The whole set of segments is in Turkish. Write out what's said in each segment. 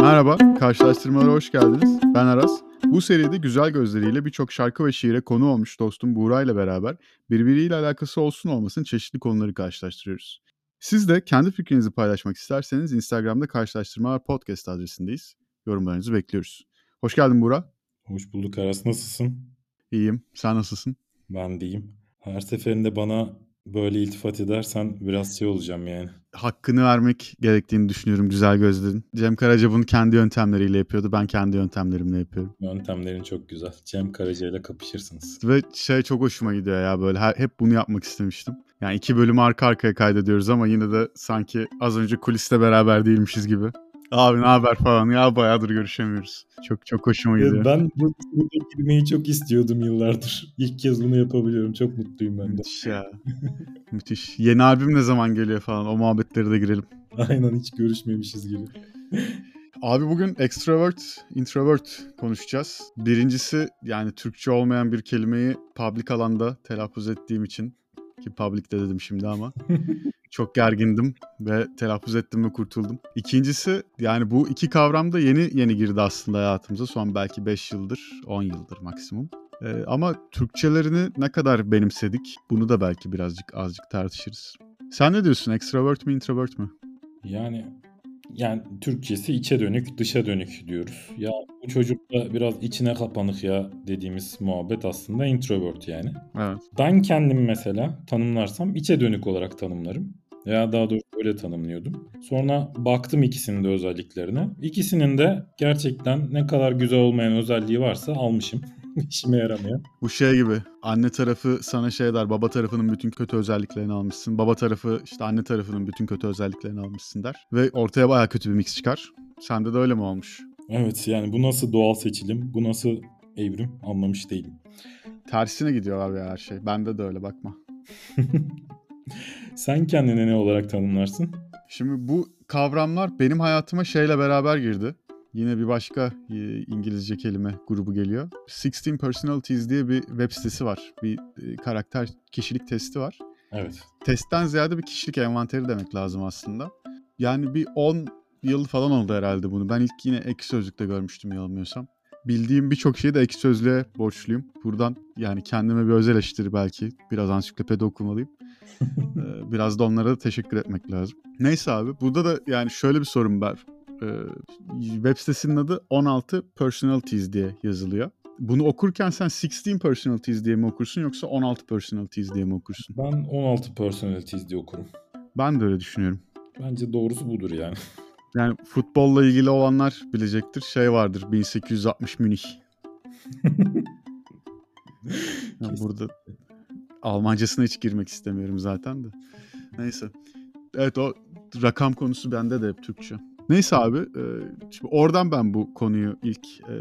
Merhaba, karşılaştırmalara hoş geldiniz. Ben Aras. Bu seride güzel gözleriyle birçok şarkı ve şiire konu olmuş dostum Buğra ile beraber birbiriyle alakası olsun olmasın çeşitli konuları karşılaştırıyoruz. Siz de kendi fikrinizi paylaşmak isterseniz Instagram'da Karşılaştırmalar Podcast adresindeyiz. Yorumlarınızı bekliyoruz. Hoş geldin Buğra. Hoş bulduk Aras. Nasılsın? İyiyim. Sen nasılsın? Ben deyim. Her seferinde bana böyle iltifat edersen biraz şey olacağım yani. Hakkını vermek gerektiğini düşünüyorum güzel gözlerin. Cem Karaca bunu kendi yöntemleriyle yapıyordu. Ben kendi yöntemlerimle yapıyorum. Yöntemlerin çok güzel. Cem Karaca ile kapışırsınız. Ve şey çok hoşuma gidiyor ya böyle her, hep bunu yapmak istemiştim. Yani iki bölüm arka arkaya kaydediyoruz ama yine de sanki az önce kuliste beraber değilmişiz gibi. Abi ne haber falan ya bayağıdır görüşemiyoruz. Çok çok hoşuma gidiyor. Ben bu girmeyi çok istiyordum yıllardır. İlk kez bunu yapabiliyorum. Çok mutluyum ben de. Müthiş ya. Müthiş. Yeni albüm ne zaman geliyor falan o muhabbetleri de girelim. Aynen hiç görüşmemişiz gibi. Abi bugün extrovert, introvert konuşacağız. Birincisi yani Türkçe olmayan bir kelimeyi public alanda telaffuz ettiğim için ki public'te dedim şimdi ama çok gergindim ve telaffuz ettim ve kurtuldum. İkincisi yani bu iki kavram da yeni yeni girdi aslında hayatımıza. Son belki 5 yıldır, 10 yıldır maksimum. Ee, ama Türkçelerini ne kadar benimsedik bunu da belki birazcık azıcık tartışırız. Sen ne diyorsun? Extrovert mi, introvert mi? Yani yani Türkçesi içe dönük, dışa dönük diyoruz. Ya bu çocuk da biraz içine kapanık ya dediğimiz muhabbet aslında introvert yani. Evet. Ben kendimi mesela tanımlarsam içe dönük olarak tanımlarım. Veya daha doğrusu öyle tanımlıyordum. Sonra baktım ikisinin de özelliklerine. İkisinin de gerçekten ne kadar güzel olmayan özelliği varsa almışım. İşime yaramıyor. Bu şey gibi anne tarafı sana şey der baba tarafının bütün kötü özelliklerini almışsın. Baba tarafı işte anne tarafının bütün kötü özelliklerini almışsın der. Ve ortaya baya kötü bir mix çıkar. Sende de öyle mi olmuş? Evet yani bu nasıl doğal seçilim, bu nasıl evrim anlamış değilim. Tersine gidiyor abi her şey. Bende de öyle bakma. Sen kendini ne olarak tanımlarsın? Şimdi bu kavramlar benim hayatıma şeyle beraber girdi. Yine bir başka e, İngilizce kelime grubu geliyor. 16 Personalities diye bir web sitesi var. Bir e, karakter kişilik testi var. Evet. Testten ziyade bir kişilik envanteri demek lazım aslında. Yani bir 10 yıl falan oldu herhalde bunu. Ben ilk yine ek sözlükte görmüştüm yanılmıyorsam. Bildiğim birçok şeyi de ek sözlüğe borçluyum. Buradan yani kendime bir özel eleştiri belki. Biraz ansiklopedi okumalıyım. Biraz da onlara da teşekkür etmek lazım. Neyse abi burada da yani şöyle bir sorun var. Web sitesinin adı 16 Personalities diye yazılıyor. Bunu okurken sen 16 Personalities diye mi okursun yoksa 16 Personalities diye mi okursun? Ben 16 Personalities diye okurum. Ben de öyle düşünüyorum. Bence doğrusu budur yani. Yani futbolla ilgili olanlar bilecektir. Şey vardır 1860 Münih. yani burada Almancasına hiç girmek istemiyorum zaten de. Neyse. Evet o rakam konusu bende de hep Türkçe. Neyse abi. E, şimdi oradan ben bu konuyu ilk e,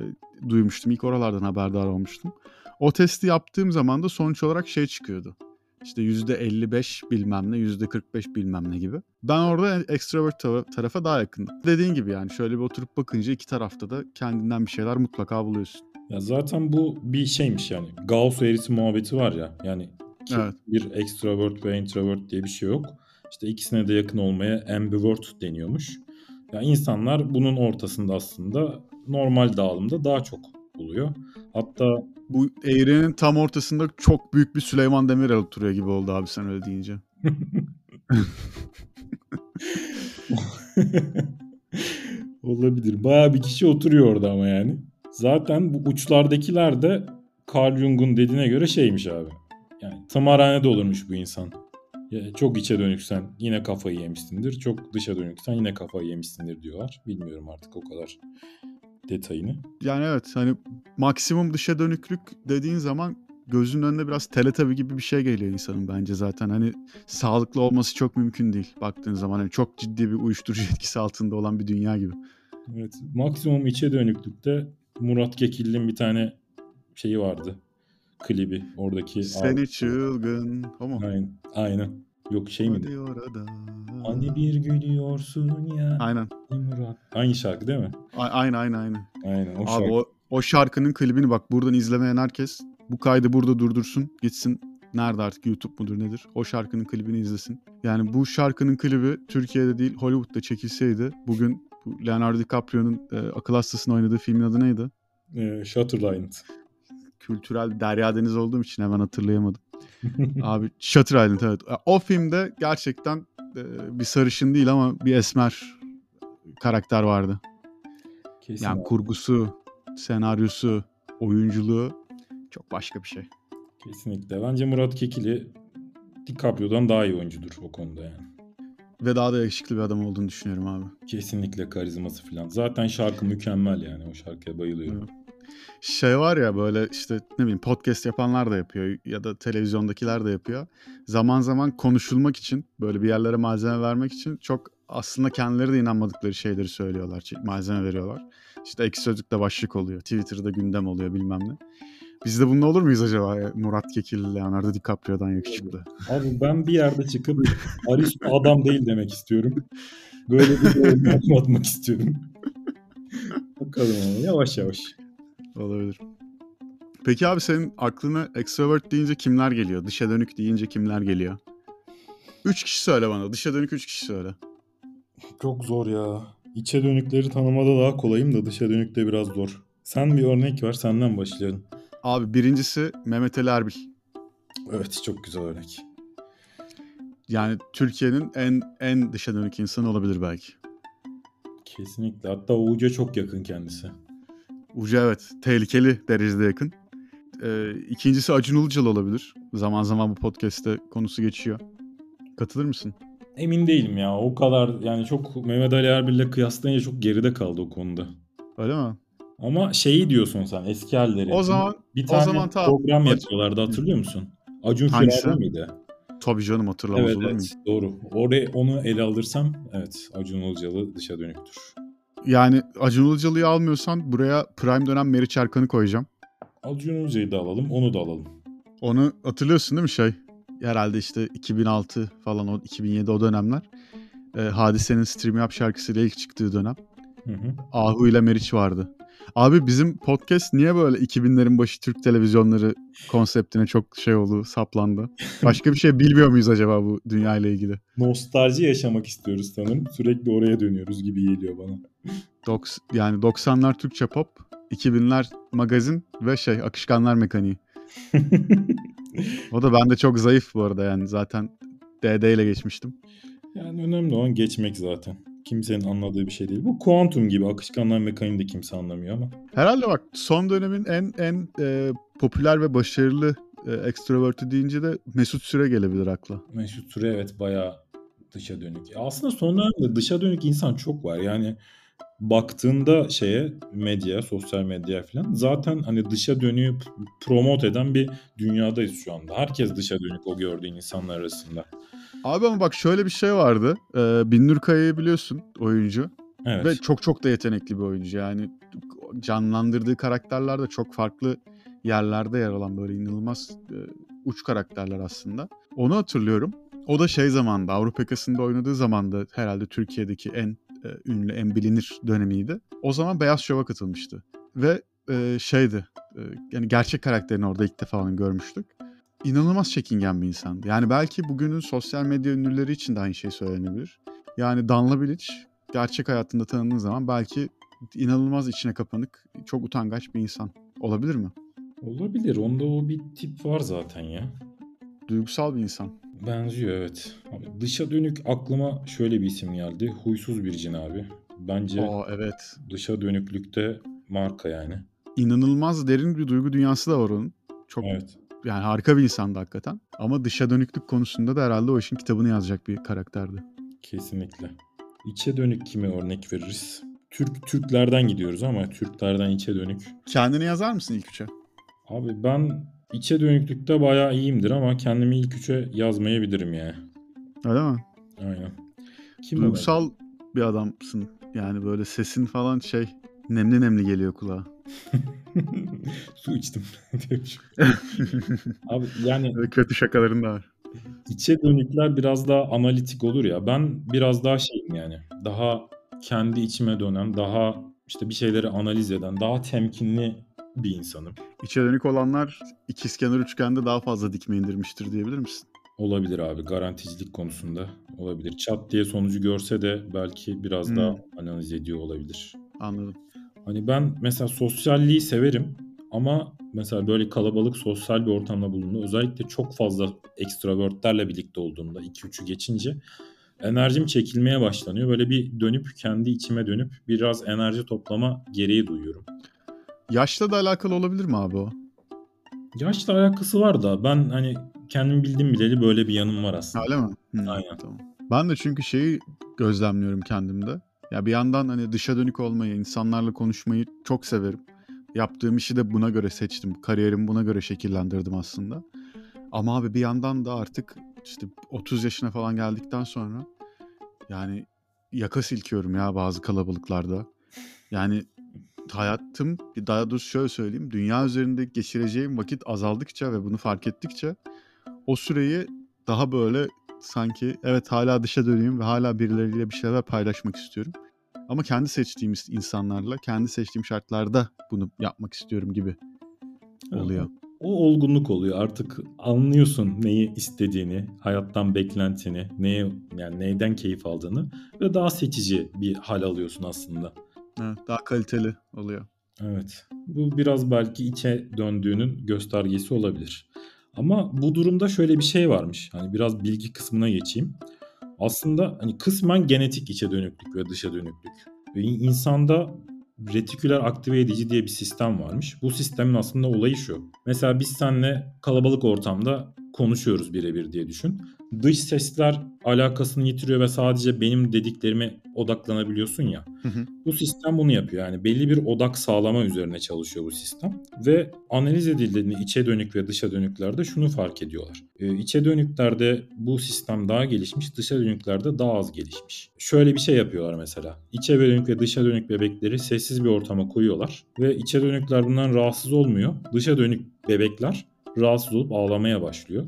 duymuştum. İlk oralardan haberdar olmuştum. O testi yaptığım zaman da sonuç olarak şey çıkıyordu. İşte %55 bilmem ne, %45 bilmem ne gibi. Ben orada extrovert tarafa daha yakındım. Dediğin gibi yani şöyle bir oturup bakınca iki tarafta da kendinden bir şeyler mutlaka buluyorsun. Ya zaten bu bir şeymiş yani. Gauss eğrisi muhabbeti var ya. Yani evet. bir extrovert ve introvert diye bir şey yok. İşte ikisine de yakın olmaya ambivert deniyormuş. Yani insanlar bunun ortasında aslında normal dağılımda daha çok buluyor. Hatta bu eğrinin tam ortasında çok büyük bir Süleyman Demirel oturuyor gibi oldu abi sen öyle deyince. Olabilir. Baya bir kişi oturuyor orada ama yani. Zaten bu uçlardakiler de Carl Jung'un dediğine göre şeymiş abi. Yani tımarhanede olurmuş bu insan. Ya çok içe dönüksen yine kafayı yemişsindir. Çok dışa dönüksen yine kafayı yemişsindir diyorlar. Bilmiyorum artık o kadar detayını. Yani evet hani maksimum dışa dönüklük dediğin zaman gözünün önüne biraz teletabi gibi bir şey geliyor insanın bence zaten. Hani sağlıklı olması çok mümkün değil baktığın zaman. Hani çok ciddi bir uyuşturucu etkisi altında olan bir dünya gibi. Evet maksimum içe dönüklükte Murat Kekilli'nin bir tane şeyi vardı. Klibi oradaki. Seni çılgın. O mu? Aynen. Aynen. Yok şey mi? orada. Hani bir gülüyorsun ya. Aynen. Murat. Aynı şarkı değil mi? A- aynen aynen aynen. Aynen o Abi şarkı. o, o şarkının klibini bak buradan izlemeyen herkes bu kaydı burada durdursun. Gitsin nerede artık YouTube mudur nedir? O şarkının klibini izlesin. Yani bu şarkının klibi Türkiye'de değil Hollywood'da çekilseydi bugün Bu Leonardo DiCaprio'nun e, akıl hastasını oynadığı filmin adı neydi? Ee, Shutter Kültürel derya deniz olduğum için hemen hatırlayamadım. Abi Shutter Island evet. O filmde gerçekten e, bir sarışın değil ama bir esmer karakter vardı. Kesin Yani abi. kurgusu, senaryosu, oyunculuğu çok başka bir şey. Kesinlikle. Bence Murat Kekili DiCaprio'dan daha iyi oyuncudur o konuda yani. Ve daha da yakışıklı bir adam olduğunu düşünüyorum abi. Kesinlikle karizması falan. Zaten şarkı mükemmel yani. O şarkıya bayılıyorum. Şey var ya böyle işte ne bileyim podcast yapanlar da yapıyor ya da televizyondakiler de yapıyor. Zaman zaman konuşulmak için böyle bir yerlere malzeme vermek için çok aslında kendileri de inanmadıkları şeyleri söylüyorlar. Malzeme veriyorlar. İşte ekşi sözlükte başlık oluyor. Twitter'da gündem oluyor bilmem ne. Biz de bununla olur muyuz acaba? ya? Murat Kekilli, Leonardo DiCaprio'dan yakışıklı. Abi ben bir yerde çıkıp Aristo adam değil demek istiyorum. Böyle bir oyunu anlatmak istiyorum. Bakalım yavaş yavaş. Olabilir. Peki abi senin aklına extrovert deyince kimler geliyor? Dışa dönük deyince kimler geliyor? Üç kişi söyle bana. Dışa dönük üç kişi söyle. Çok zor ya. İçe dönükleri tanımada daha kolayım da dışa dönükte biraz zor. Sen bir örnek ver senden başlayalım. Abi birincisi Mehmet Ali Erbil. Evet çok güzel örnek. Yani Türkiye'nin en en dışa dönük insanı olabilir belki. Kesinlikle. Hatta Uğur'a çok yakın kendisi. Uca evet tehlikeli derecede yakın. Ee, ikincisi Acun Ilıcalı olabilir. Zaman zaman bu podcast'te konusu geçiyor. Katılır mısın? Emin değilim ya. O kadar yani çok Mehmet Ali Erbil'le kıyaslayınca çok geride kaldı o konuda. Öyle mi? Ama şeyi diyorsun sen eski halleri. O zaman bir o tane zaman tamam. program yapıyorlardı hatırlıyor musun? Acun? Firari miydi? tabii canım hatırlamaz Evet, olur muyum? evet doğru. Oraya onu ele alırsam evet Acun Ilıcalı dışa dönüktür. Yani Acun Ilıcalı'yı almıyorsan buraya prime dönem Meriç Erkan'ı koyacağım. Acun Ilıcalı'yı da alalım onu da alalım. Onu hatırlıyorsun değil mi şey? Herhalde işte 2006 falan o 2007 o dönemler. Ee, Hadise'nin Stream Yap şarkısıyla ilk çıktığı dönem. Hı hı. Ahu ile Meriç vardı. Abi bizim podcast niye böyle 2000'lerin başı Türk televizyonları konseptine çok şey oldu, saplandı? Başka bir şey bilmiyor muyuz acaba bu dünya ile ilgili? Nostalji yaşamak istiyoruz sanırım. Sürekli oraya dönüyoruz gibi geliyor bana. Doks, yani 90'lar Türkçe pop, 2000'ler magazin ve şey akışkanlar mekaniği. O da bende çok zayıf bu arada yani zaten DD ile geçmiştim. yani önemli olan geçmek zaten. Kimsenin anladığı bir şey değil. Bu kuantum gibi akışkanlar mekaniğini de kimse anlamıyor ama. Herhalde bak son dönemin en en e, popüler ve başarılı e, extrovert'i deyince de Mesut Süre gelebilir akla. Mesut Süre evet bayağı dışa dönük. Aslında son dönemde dışa dönük insan çok var. Yani baktığında şeye medya, sosyal medya falan zaten hani dışa dönüğü promote eden bir dünyadayız şu anda. Herkes dışa dönük o gördüğün insanlar arasında. Abi ama bak şöyle bir şey vardı. E, Binnur Kaya'yı biliyorsun oyuncu. Evet. Ve çok çok da yetenekli bir oyuncu. Yani canlandırdığı karakterler de çok farklı yerlerde yer alan böyle inanılmaz e, uç karakterler aslında. Onu hatırlıyorum. O da şey zamanda Avrupa yakasında oynadığı zamanda herhalde Türkiye'deki en e, ünlü, en bilinir dönemiydi. O zaman Beyaz Şov'a katılmıştı. Ve e, şeydi, e, yani gerçek karakterini orada ilk defa onu görmüştük. İnanılmaz çekingen bir insandı. Yani belki bugünün sosyal medya ünlüleri için de aynı şey söylenebilir. Yani Danla Bilic gerçek hayatında tanıdığın zaman belki inanılmaz içine kapanık, çok utangaç bir insan. Olabilir mi? Olabilir. Onda o bir tip var zaten ya. Duygusal bir insan. Benziyor evet. Abi dışa dönük aklıma şöyle bir isim geldi. Huysuz Biricin abi. Bence Aa evet. dışa dönüklükte marka yani. İnanılmaz derin bir duygu dünyası da var onun. Çok Evet. Yani harika bir insandı hakikaten. Ama dışa dönüklük konusunda da herhalde o işin kitabını yazacak bir karakterdi. Kesinlikle. İçe dönük kime örnek veririz? Türk Türklerden gidiyoruz ama Türklerden içe dönük. Kendini yazar mısın ilk üçe? Abi ben içe dönüklükte bayağı iyiyimdir ama kendimi ilk üçe yazmayabilirim yani. Öyle mi? Aynen. Kim Duygusal bir adamsın. Yani böyle sesin falan şey nemli nemli geliyor kulağa. Su içtim. Abi yani kötü şakaların da var. içe dönükler biraz daha analitik olur ya. Ben biraz daha şeyim yani. Daha kendi içime dönen, daha işte bir şeyleri analiz eden, daha temkinli bir insanım. İçe dönük olanlar ikizkenar üçgende daha fazla dikme indirmiştir diyebilir misin? Olabilir abi. Garanticilik konusunda olabilir. Çat diye sonucu görse de belki biraz Hmm. daha analiz ediyor olabilir. Anladım. Hani ben mesela sosyalliği severim ama mesela böyle kalabalık sosyal bir ortamda bulunduğumda özellikle çok fazla ekstravertlerle birlikte olduğumda 2-3'ü geçince enerjim çekilmeye başlanıyor. Böyle bir dönüp kendi içime dönüp biraz enerji toplama gereği duyuyorum. Yaşla da alakalı olabilir mi abi o? Yaşla alakası var da ben hani kendim bildim bileli böyle bir yanım var aslında. Öyle mi? Hı, Aynen. Tamam. Ben de çünkü şeyi gözlemliyorum kendimde. Ya bir yandan hani dışa dönük olmayı, insanlarla konuşmayı çok severim. Yaptığım işi de buna göre seçtim. Kariyerimi buna göre şekillendirdim aslında. Ama abi bir yandan da artık işte 30 yaşına falan geldikten sonra yani yaka silkiyorum ya bazı kalabalıklarda. Yani hayatım daha doğrusu şöyle söyleyeyim. Dünya üzerinde geçireceğim vakit azaldıkça ve bunu fark ettikçe o süreyi daha böyle sanki evet hala dışa dönüyorum ve hala birileriyle bir şeyler paylaşmak istiyorum. Ama kendi seçtiğim insanlarla, kendi seçtiğim şartlarda bunu yapmak istiyorum gibi oluyor. O olgunluk oluyor. Artık anlıyorsun neyi istediğini, hayattan beklentini, neye yani neyden keyif aldığını ve daha seçici bir hal alıyorsun aslında. Evet, daha kaliteli oluyor. Evet. Bu biraz belki içe döndüğünün göstergesi olabilir. Ama bu durumda şöyle bir şey varmış. Hani biraz bilgi kısmına geçeyim. Aslında hani kısmen genetik içe dönüklük ve dışa dönüklük. Ve insanda retiküler aktive edici diye bir sistem varmış. Bu sistemin aslında olayı şu. Mesela biz seninle kalabalık ortamda konuşuyoruz birebir diye düşün. Dış sesler alakasını yitiriyor ve sadece benim dediklerime odaklanabiliyorsun ya. Hı hı. Bu sistem bunu yapıyor. Yani belli bir odak sağlama üzerine çalışıyor bu sistem. Ve analiz edildiğinde içe dönük ve dışa dönüklerde şunu fark ediyorlar. Ee, içe dönüklerde bu sistem daha gelişmiş, dışa dönüklerde daha az gelişmiş. Şöyle bir şey yapıyorlar mesela. İçe dönük ve dışa dönük bebekleri sessiz bir ortama koyuyorlar. Ve içe dönükler bundan rahatsız olmuyor. Dışa dönük bebekler rahatsız olup ağlamaya başlıyor.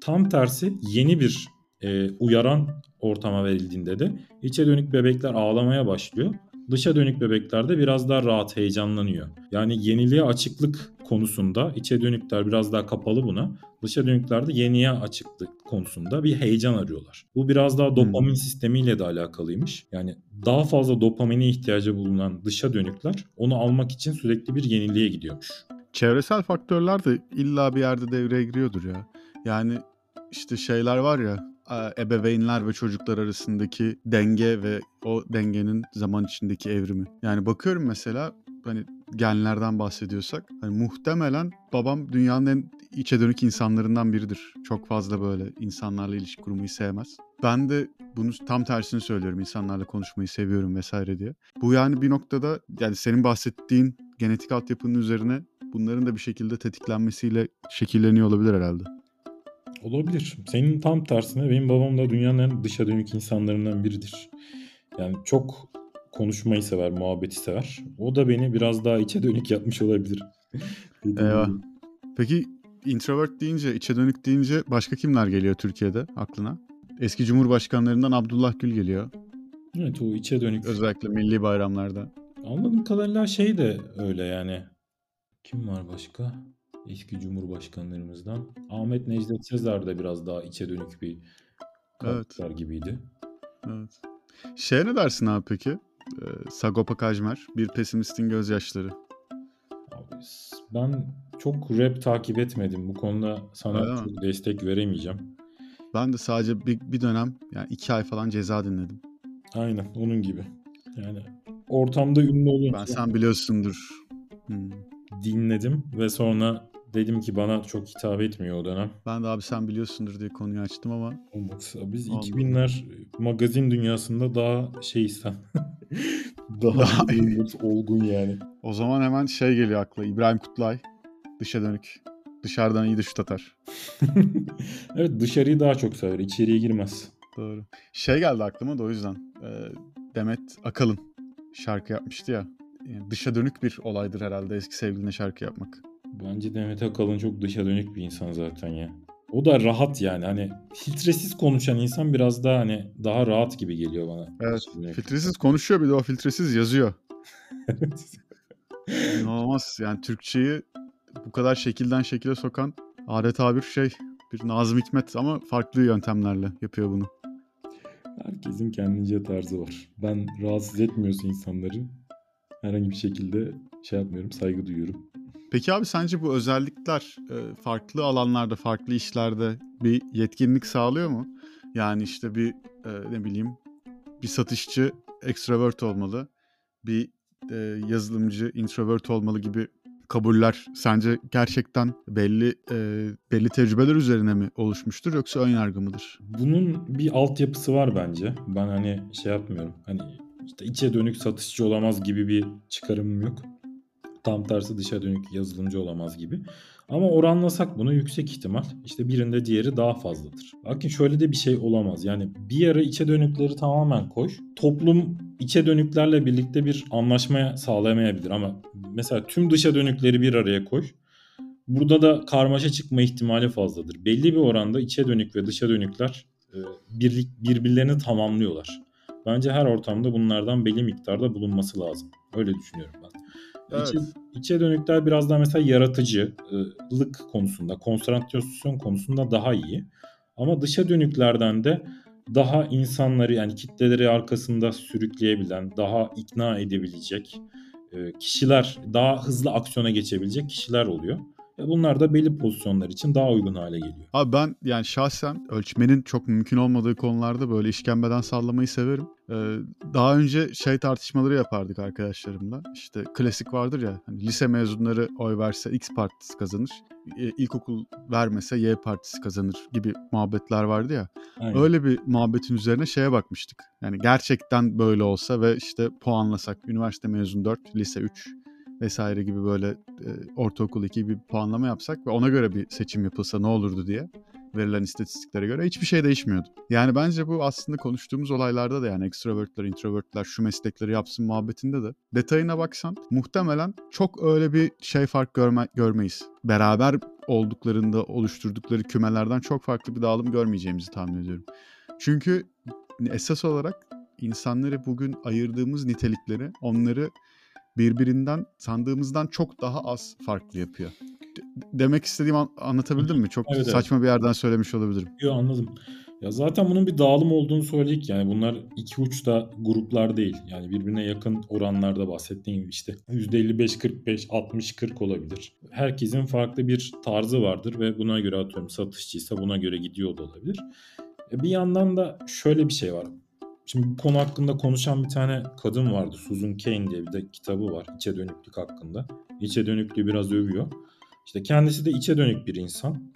Tam tersi yeni bir e, uyaran ortama verildiğinde de içe dönük bebekler ağlamaya başlıyor. Dışa dönük bebeklerde biraz daha rahat heyecanlanıyor. Yani yeniliğe açıklık konusunda içe dönükler biraz daha kapalı buna. Dışa dönüklerde yeniye açıklık konusunda bir heyecan arıyorlar. Bu biraz daha dopamin sistemiyle de alakalıymış. Yani daha fazla dopamine ihtiyacı bulunan dışa dönükler onu almak için sürekli bir yeniliğe gidiyormuş. Çevresel faktörler de illa bir yerde devreye giriyordur ya. Yani işte şeyler var ya ebeveynler ve çocuklar arasındaki denge ve o dengenin zaman içindeki evrimi. Yani bakıyorum mesela hani genlerden bahsediyorsak hani muhtemelen babam dünyanın en içe dönük insanlarından biridir. Çok fazla böyle insanlarla ilişki kurmayı sevmez. Ben de bunu tam tersini söylüyorum. İnsanlarla konuşmayı seviyorum vesaire diye. Bu yani bir noktada yani senin bahsettiğin genetik altyapının üzerine bunların da bir şekilde tetiklenmesiyle şekilleniyor olabilir herhalde. Olabilir. Senin tam tersine benim babam da dünyanın en dışa dönük insanlarından biridir. Yani çok konuşmayı sever, muhabbeti sever. O da beni biraz daha içe dönük yapmış olabilir. Eyvah. Peki introvert deyince, içe dönük deyince başka kimler geliyor Türkiye'de aklına? Eski Cumhurbaşkanlarından Abdullah Gül geliyor. Evet o içe dönük. Özellikle milli bayramlarda. Anladığım kadarıyla şey de öyle yani. Kim var başka? Eski cumhurbaşkanlarımızdan. Ahmet Necdet Sezer de biraz daha içe dönük bir karakter gibiydi. Evet. Şeye ne dersin abi peki? Ee, Sagopa Kajmer, Bir Pesimistin Gözyaşları. Abi, ben çok rap takip etmedim. Bu konuda sana Öyle mi? çok destek veremeyeceğim. Ben de sadece bir, bir dönem yani iki ay falan ceza dinledim. Aynen onun gibi. Yani ortamda ünlü olunca Ben sen biliyorsundur. Hmm. Dinledim ve sonra dedim ki bana çok hitap etmiyor o dönem. Ben de abi sen biliyorsundur diye konuyu açtım ama Olmaz. Biz Allah. 2000'ler magazin dünyasında daha şey sen. daha, Daha olgun yani. o zaman hemen şey geliyor akla. İbrahim Kutlay. Dışa dönük. Dışarıdan iyi de şut atar. evet dışarıyı daha çok sever. içeriye girmez. Doğru. Şey geldi aklıma da o yüzden. Demet Akalın şarkı yapmıştı ya. Yani dışa dönük bir olaydır herhalde eski sevgiline şarkı yapmak. Bence Demet Akalın çok dışa dönük bir insan zaten ya. O da rahat yani hani filtresiz konuşan insan biraz daha hani daha rahat gibi geliyor bana. Evet. Filtresiz konuşuyor bir de o filtresiz yazıyor. İnanılmaz yani Türkçeyi bu kadar şekilden şekile sokan adeta bir şey bir Nazım Hikmet ama farklı yöntemlerle yapıyor bunu. Herkesin kendince tarzı var. Ben rahatsız etmiyorsa insanları herhangi bir şekilde şey yapmıyorum, saygı duyuyorum. Peki abi sence bu özellikler e, farklı alanlarda, farklı işlerde bir yetkinlik sağlıyor mu? Yani işte bir e, ne bileyim bir satışçı extrovert olmalı, bir e, yazılımcı introvert olmalı gibi kabuller sence gerçekten belli e, belli tecrübeler üzerine mi oluşmuştur yoksa ön yargı mıdır? Bunun bir altyapısı var bence. Ben hani şey yapmıyorum. Hani işte içe dönük satışçı olamaz gibi bir çıkarımım yok. Tam tersi dışa dönük yazılımcı olamaz gibi. Ama oranlasak bunu yüksek ihtimal işte birinde diğeri daha fazladır. Bakın şöyle de bir şey olamaz. Yani bir ara içe dönükleri tamamen koy. Toplum içe dönüklerle birlikte bir anlaşmaya sağlayamayabilir ama mesela tüm dışa dönükleri bir araya koy. Burada da karmaşa çıkma ihtimali fazladır. Belli bir oranda içe dönük ve dışa dönükler e, birbirlerini tamamlıyorlar. Bence her ortamda bunlardan belli miktarda bulunması lazım. Öyle düşünüyorum ben. Evet. İçe, içe dönükler biraz daha mesela yaratıcılık konusunda, konsantrasyon konusunda daha iyi. Ama dışa dönüklerden de daha insanları yani kitleleri arkasında sürükleyebilen, daha ikna edebilecek e, kişiler, daha hızlı aksiyona geçebilecek kişiler oluyor. Ve bunlar da belli pozisyonlar için daha uygun hale geliyor. Abi ben yani şahsen ölçmenin çok mümkün olmadığı konularda böyle işkembeden sallamayı severim. Ee, daha önce şey tartışmaları yapardık arkadaşlarımla. İşte klasik vardır ya hani lise mezunları oy verse X partisi kazanır. E, ilkokul vermese Y partisi kazanır gibi muhabbetler vardı ya. Aynen. Öyle bir muhabbetin üzerine şeye bakmıştık. Yani gerçekten böyle olsa ve işte puanlasak üniversite mezun 4, lise 3 vesaire gibi böyle e, ortaokul 2 bir puanlama yapsak ve ona göre bir seçim yapılsa ne olurdu diye verilen istatistiklere göre hiçbir şey değişmiyordu. Yani bence bu aslında konuştuğumuz olaylarda da yani extrovertler, introvertler şu meslekleri yapsın muhabbetinde de detayına baksan muhtemelen çok öyle bir şey fark görme, görmeyiz. Beraber olduklarında oluşturdukları kümelerden çok farklı bir dağılım görmeyeceğimizi tahmin ediyorum. Çünkü esas olarak insanları bugün ayırdığımız nitelikleri onları birbirinden sandığımızdan çok daha az farklı yapıyor. De- demek istediğimi an- anlatabildim mi? Çok Evet, evet. saçma bir yerden söylemiş olabilirim. Yo anladım. Ya zaten bunun bir dağılım olduğunu söyledik. Yani bunlar iki uçta gruplar değil. Yani birbirine yakın oranlarda bahsettiğim gibi işte %55-45, 60-40 olabilir. Herkesin farklı bir tarzı vardır ve buna göre atıyorum satışçıysa buna göre gidiyor da olabilir. E Bir yandan da şöyle bir şey var. Şimdi bu konu hakkında konuşan bir tane kadın vardı. Susan Cain diye bir de kitabı var. İçe dönüklük hakkında. İçe dönüklüğü biraz övüyor. İşte kendisi de içe dönük bir insan.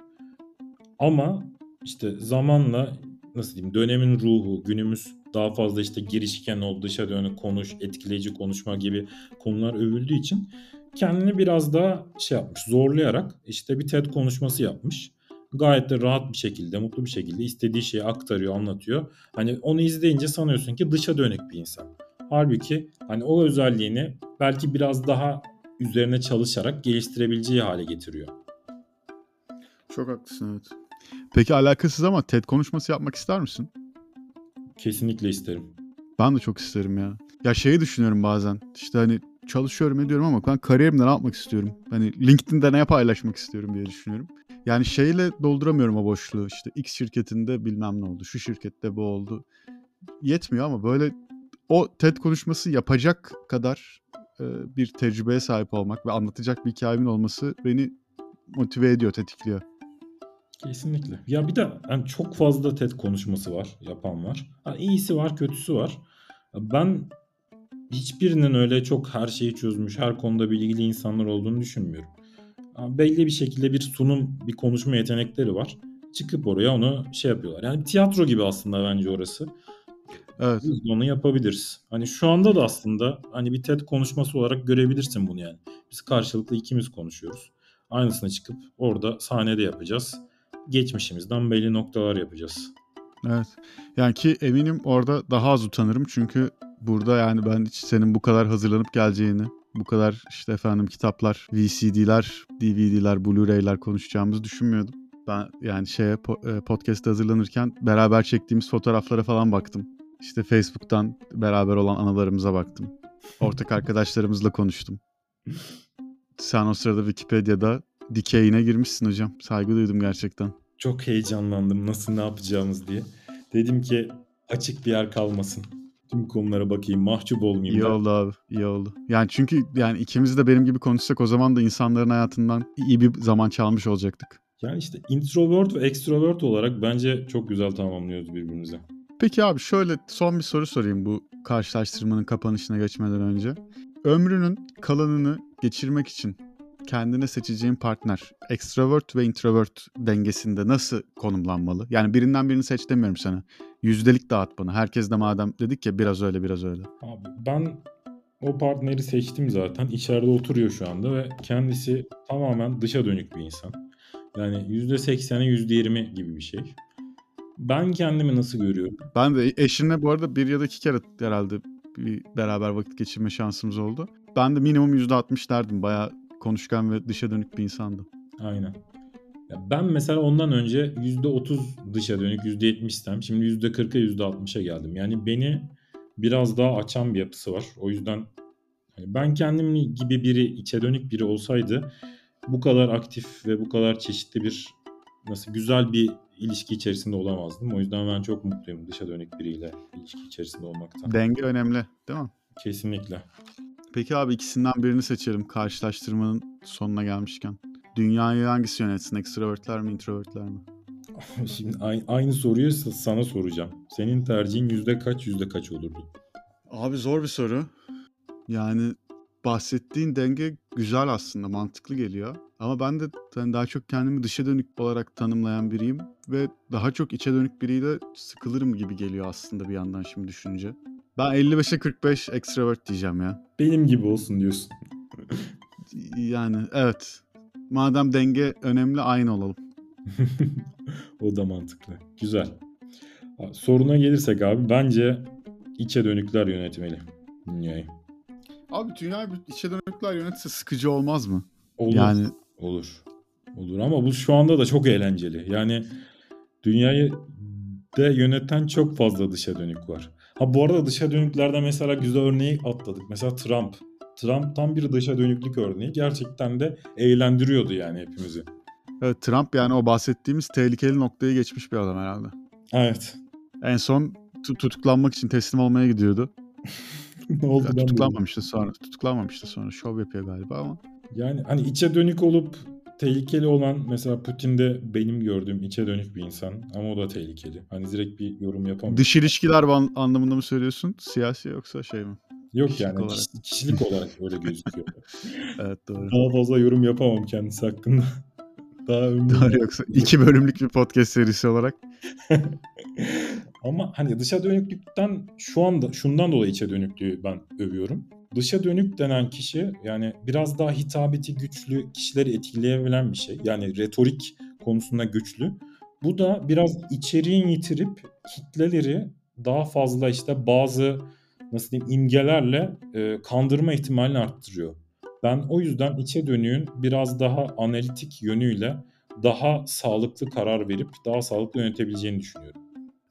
Ama işte zamanla nasıl diyeyim dönemin ruhu günümüz daha fazla işte girişken ol dışa dönük konuş etkileyici konuşma gibi konular övüldüğü için kendini biraz daha şey yapmış zorlayarak işte bir TED konuşması yapmış. Gayet de rahat bir şekilde mutlu bir şekilde istediği şeyi aktarıyor anlatıyor. Hani onu izleyince sanıyorsun ki dışa dönük bir insan. Halbuki hani o özelliğini belki biraz daha üzerine çalışarak geliştirebileceği hale getiriyor. Çok haklısın evet. Peki alakasız ama TED konuşması yapmak ister misin? Kesinlikle isterim. Ben de çok isterim ya. Ya şeyi düşünüyorum bazen. İşte hani çalışıyorum ediyorum ama ben kariyerimde ne yapmak istiyorum? Hani LinkedIn'de ne paylaşmak istiyorum diye düşünüyorum. Yani şeyle dolduramıyorum o boşluğu. İşte X şirketinde bilmem ne oldu. Şu şirkette bu oldu. Yetmiyor ama böyle o TED konuşması yapacak kadar e, bir tecrübeye sahip olmak ve anlatacak bir hikayemin olması beni motive ediyor, tetikliyor. Kesinlikle. Ya bir de yani çok fazla TED konuşması var, yapan var. Ha, iyisi var, kötüsü var. Ben hiçbirinin öyle çok her şeyi çözmüş, her konuda bilgili insanlar olduğunu düşünmüyorum. Belli bir şekilde bir sunum, bir konuşma yetenekleri var. Çıkıp oraya onu şey yapıyorlar. Yani tiyatro gibi aslında bence orası. Evet. Biz de onu yapabiliriz. Hani şu anda da aslında hani bir TED konuşması olarak görebilirsin bunu yani. Biz karşılıklı ikimiz konuşuyoruz. Aynısını çıkıp orada sahnede yapacağız. Geçmişimizden belli noktalar yapacağız. Evet. Yani ki eminim orada daha az utanırım çünkü burada yani ben hiç senin bu kadar hazırlanıp geleceğini, bu kadar işte efendim kitaplar, VCD'ler, DVD'ler, Blu-ray'ler konuşacağımızı düşünmüyordum. Ben yani şeye e, podcast'e hazırlanırken beraber çektiğimiz fotoğraflara falan baktım. İşte Facebook'tan beraber olan anılarımıza baktım. Ortak arkadaşlarımızla konuştum. Sen o sırada Wikipedia'da dikeyine girmişsin hocam. Saygı duydum gerçekten. çok heyecanlandım nasıl ne yapacağımız diye. Dedim ki açık bir yer kalmasın. Tüm konulara bakayım mahcup olmayayım. İyi ben. oldu abi. iyi oldu. Yani çünkü yani ikimiz de benim gibi konuşsak o zaman da insanların hayatından iyi bir zaman çalmış olacaktık. Yani işte introvert ve extrovert olarak bence çok güzel tamamlıyoruz birbirimize. Peki abi şöyle son bir soru sorayım bu karşılaştırmanın kapanışına geçmeden önce. Ömrünün kalanını geçirmek için kendine seçeceğin partner extrovert ve introvert dengesinde nasıl konumlanmalı? Yani birinden birini seç demiyorum sana. Yüzdelik dağıt bana. Herkes de madem dedik ya biraz öyle biraz öyle. Abi ben o partneri seçtim zaten. İçeride oturuyor şu anda ve kendisi tamamen dışa dönük bir insan. Yani %80'e %20 gibi bir şey. Ben kendimi nasıl görüyorum? Ben de eşinle bu arada bir ya da iki kere herhalde bir beraber vakit geçirme şansımız oldu. Ben de minimum %60 derdim. Bayağı konuşkan ve dışa dönük bir insandı. Aynen. Ya ben mesela ondan önce %30 dışa dönük %70 istem. Şimdi %40'a %60'a geldim. Yani beni biraz daha açan bir yapısı var. O yüzden hani ben kendim gibi biri içe dönük biri olsaydı bu kadar aktif ve bu kadar çeşitli bir nasıl güzel bir ilişki içerisinde olamazdım. O yüzden ben çok mutluyum dışa dönük biriyle ilişki içerisinde olmaktan. Denge önemli değil mi? Kesinlikle. Peki abi ikisinden birini seçelim karşılaştırmanın sonuna gelmişken. Dünyayı hangisi yönetsin? Extrovertler mi, introvertler mi? Şimdi ay- aynı soruyu sa- sana soracağım. Senin tercihin yüzde kaç yüzde kaç olurdu? Abi zor bir soru. Yani bahsettiğin denge güzel aslında, mantıklı geliyor. Ama ben de yani daha çok kendimi dışa dönük olarak tanımlayan biriyim ve daha çok içe dönük biriyle sıkılırım gibi geliyor aslında bir yandan şimdi düşününce. Ben 55'e 45 extrovert diyeceğim ya. Benim gibi olsun diyorsun. Yani evet. Madem denge önemli aynı olalım. o da mantıklı. Güzel. Soruna gelirsek abi bence içe dönükler yönetmeli dünyayı. Abi dünyayı içe dönükler yönetse sıkıcı olmaz mı? Olur. Yani Olur. Olur ama bu şu anda da çok eğlenceli. Yani dünyayı de yöneten çok fazla dışa dönük var. Ha bu arada dışa dönüklerde mesela güzel örneği atladık. Mesela Trump. Trump tam bir dışa dönüklük örneği. Gerçekten de eğlendiriyordu yani hepimizi. evet, Trump yani o bahsettiğimiz tehlikeli noktayı geçmiş bir adam herhalde. Evet. En son tu- tutuklanmak için teslim olmaya gidiyordu. ne oldu Ya, tutuklanmamıştı sonra. Tutuklanmamıştı sonra. Şov yapıyor galiba ama. Yani hani içe dönük olup tehlikeli olan mesela Putin de benim gördüğüm içe dönük bir insan ama o da tehlikeli. Hani direkt bir yorum yapamam. Dış ilişkiler anlamında mı söylüyorsun? Siyasi yoksa şey mi? Yok kişilik yani olarak. kişi- kişilik olarak öyle gözüküyor. Evet doğru. Daha fazla yorum yapamam kendisi hakkında. Daha ömrüm. Doğru yoksa iki bölümlük bir podcast serisi olarak. Ama hani dışa dönüklükten şu anda şundan dolayı içe dönüklüğü ben övüyorum. Dışa dönük denen kişi yani biraz daha hitabeti güçlü kişileri etkileyebilen bir şey. Yani retorik konusunda güçlü. Bu da biraz içeriğin yitirip kitleleri daha fazla işte bazı nasıl diyeyim imgelerle e, kandırma ihtimalini arttırıyor. Ben o yüzden içe dönüğün biraz daha analitik yönüyle daha sağlıklı karar verip daha sağlıklı yönetebileceğini düşünüyorum.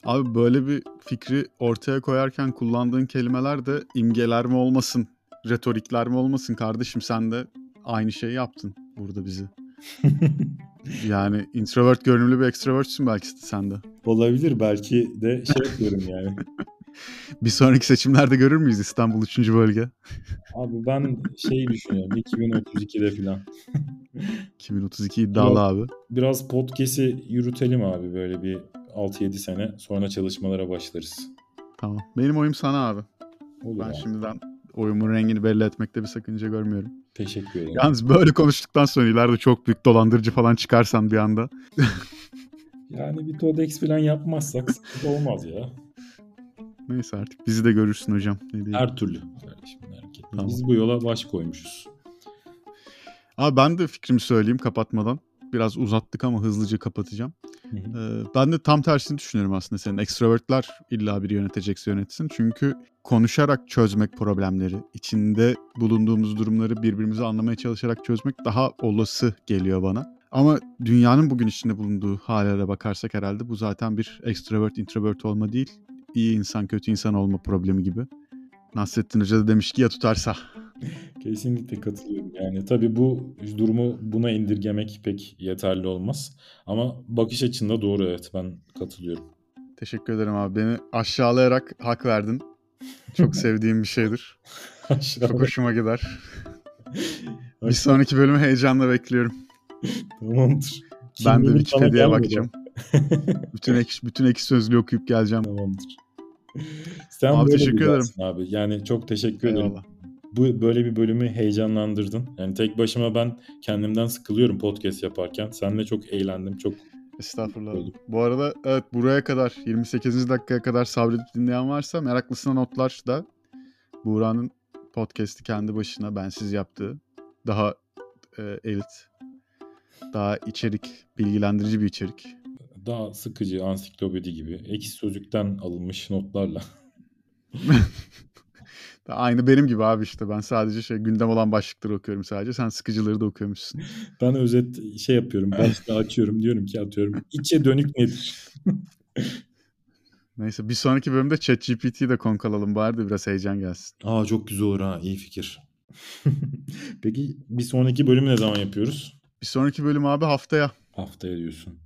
Abi böyle bir fikri ortaya koyarken kullandığın kelimeler de imgeler mi olmasın, retorikler mi olmasın kardeşim sen de aynı şeyi yaptın burada bizi. Yani introvert görünümlü bir extrovertsin belki sen de. Olabilir belki de şey yapıyorum yani. Bir sonraki seçimlerde görür müyüz İstanbul 3. bölge? Abi ben şey düşünüyorum 2032'de falan. 2032 iddialı abi. Biraz podcast'i yürütelim abi böyle bir 6-7 sene sonra çalışmalara başlarız. Tamam. Benim oyum sana abi. Olur Ben abi. şimdiden oyumun rengini belli etmekte bir sakınca görmüyorum. Teşekkür ederim. Yalnız böyle konuştuktan sonra ileride çok büyük dolandırıcı falan çıkarsan bir anda. Yani bir Todex falan yapmazsak olmaz ya. Neyse artık bizi de görürsün hocam. Ne diyeyim. Her türlü. Kardeşim merak etme. Tamam. Biz bu yola baş koymuşuz. Abi ben de fikrimi söyleyeyim kapatmadan. Biraz uzattık ama hızlıca kapatacağım. Hı hı. Ee, ben de tam tersini düşünüyorum aslında senin. Extrovertler illa biri yönetecekse yönetsin. Çünkü konuşarak çözmek problemleri, içinde bulunduğumuz durumları birbirimizi anlamaya çalışarak çözmek daha olası geliyor bana. Ama dünyanın bugün içinde bulunduğu hale de bakarsak herhalde bu zaten bir extrovert introvert olma değil. İyi insan kötü insan olma problemi gibi. Nasrettin Hoca da demiş ki ya tutarsa. Kesinlikle katılıyorum. Yani tabii bu durumu buna indirgemek pek yeterli olmaz. Ama bakış açında doğru evet ben katılıyorum. Teşekkür ederim abi. Beni aşağılayarak hak verdin. Çok sevdiğim bir şeydir. Çok hoşuma gider. bir sonraki bölümü heyecanla bekliyorum. Tamamdır. Ben de Wikipedia'ya bakacağım. bütün ek, bütün ek sözlüğü okuyup geleceğim. Tamamdır. Sen Abi teşekkür ederim. abi. Yani çok teşekkür ederim. Eyvallah. Bu böyle bir bölümü heyecanlandırdın. Yani tek başıma ben kendimden sıkılıyorum podcast yaparken. Seninle çok eğlendim. Çok Estağfurullah. Oldu. Bu arada evet buraya kadar 28. dakikaya kadar sabredip dinleyen varsa meraklısına notlar da Buğra'nın podcast'i kendi başına bensiz yaptığı daha e, elit, daha içerik, bilgilendirici bir içerik. Daha sıkıcı ansiklopedi gibi ekşi sözlükten alınmış notlarla. Aynı benim gibi abi işte ben sadece şey gündem olan başlıkları okuyorum sadece. Sen sıkıcıları da okuyormuşsun. Ben özet şey yapıyorum. Başta açıyorum diyorum ki atıyorum. İçe dönük nedir? Neyse bir sonraki bölümde ChatGPT'yi de konuk alalım bari de biraz heyecan gelsin. Aa çok güzel olur ha. iyi fikir. Peki bir sonraki bölümü ne zaman yapıyoruz? Bir sonraki bölüm abi haftaya. Haftaya diyorsun.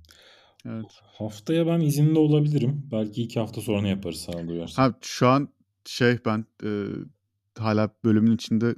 Evet. Haftaya ben izinli olabilirim. Belki iki hafta sonra yaparız sana duyarsan. Ha şu an şey ben e, hala bölümün içinde